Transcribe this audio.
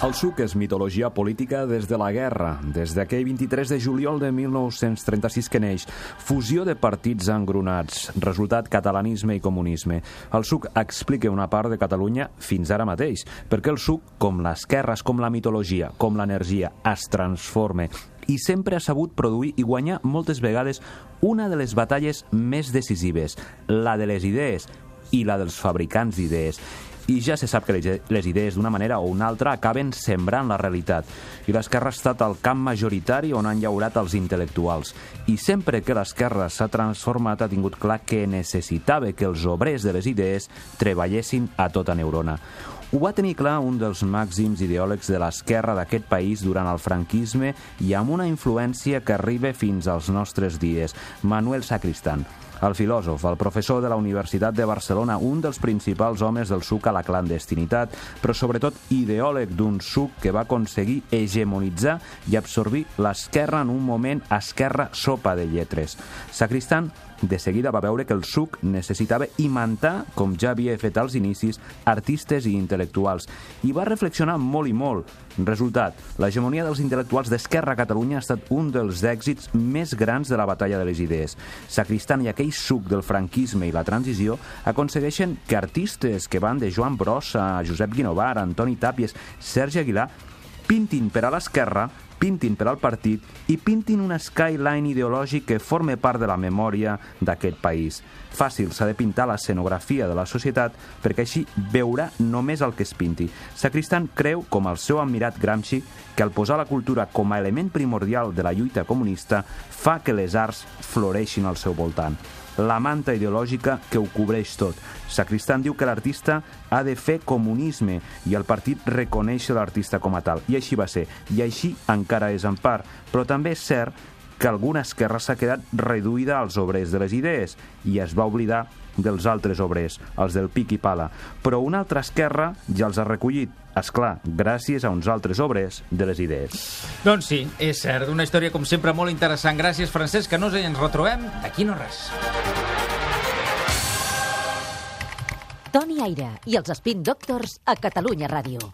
El suc és mitologia política des de la guerra, des d'aquell 23 de juliol de 1936 que neix. Fusió de partits engronats, resultat catalanisme i comunisme. El suc explica una part de Catalunya fins ara mateix, perquè el suc, com l'esquerra, com la mitologia, com l'energia, es transforma i sempre ha sabut produir i guanyar moltes vegades una de les batalles més decisives, la de les idees i la dels fabricants d'idees i ja se sap que les idees d'una manera o una altra acaben sembrant la realitat. I l'esquerra ha estat el camp majoritari on han llaurat els intel·lectuals. I sempre que l'esquerra s'ha transformat ha tingut clar que necessitava que els obrers de les idees treballessin a tota neurona. Ho va tenir clar un dels màxims ideòlegs de l'esquerra d'aquest país durant el franquisme i amb una influència que arriba fins als nostres dies, Manuel Sacristán. El filòsof, el professor de la Universitat de Barcelona, un dels principals homes del suc a la clandestinitat, però sobretot ideòleg d'un suc que va aconseguir hegemonitzar i absorbir l'esquerra en un moment esquerra sopa de lletres. Sacristan de seguida va veure que el suc necessitava imantar, com ja havia fet als inicis, artistes i intel·lectuals, i va reflexionar molt i molt. Resultat, l'hegemonia dels intel·lectuals d'Esquerra a Catalunya ha estat un dels èxits més grans de la batalla de les idees. Sacristan i aquell suc del franquisme i la transició aconsegueixen que artistes que van de Joan Brossa Josep Guinovar, Antoni Tàpies, Sergi Aguilar, pintin per a l'esquerra pintin per al partit i pintin un skyline ideològic que forme part de la memòria d'aquest país. Fàcil, s'ha de pintar l'escenografia de la societat perquè així veurà només el que es pinti. Sacristan creu, com el seu admirat Gramsci, que al posar la cultura com a element primordial de la lluita comunista fa que les arts floreixin al seu voltant la manta ideològica que ho cobreix tot. Sacristan diu que l'artista ha de fer comunisme i el partit reconeix l'artista com a tal. I així va ser. I així encara és en part. Però també és cert que alguna esquerra s'ha quedat reduïda als obrers de les idees i es va oblidar dels altres obrers, els del pic i pala. Però una altra esquerra ja els ha recollit, és clar, gràcies a uns altres obrers de les idees. Doncs sí, és cert, una història com sempre molt interessant. Gràcies, Francesc, que no ens retrobem d'aquí no res. Toni Aire i els Spin Doctors a Catalunya Ràdio.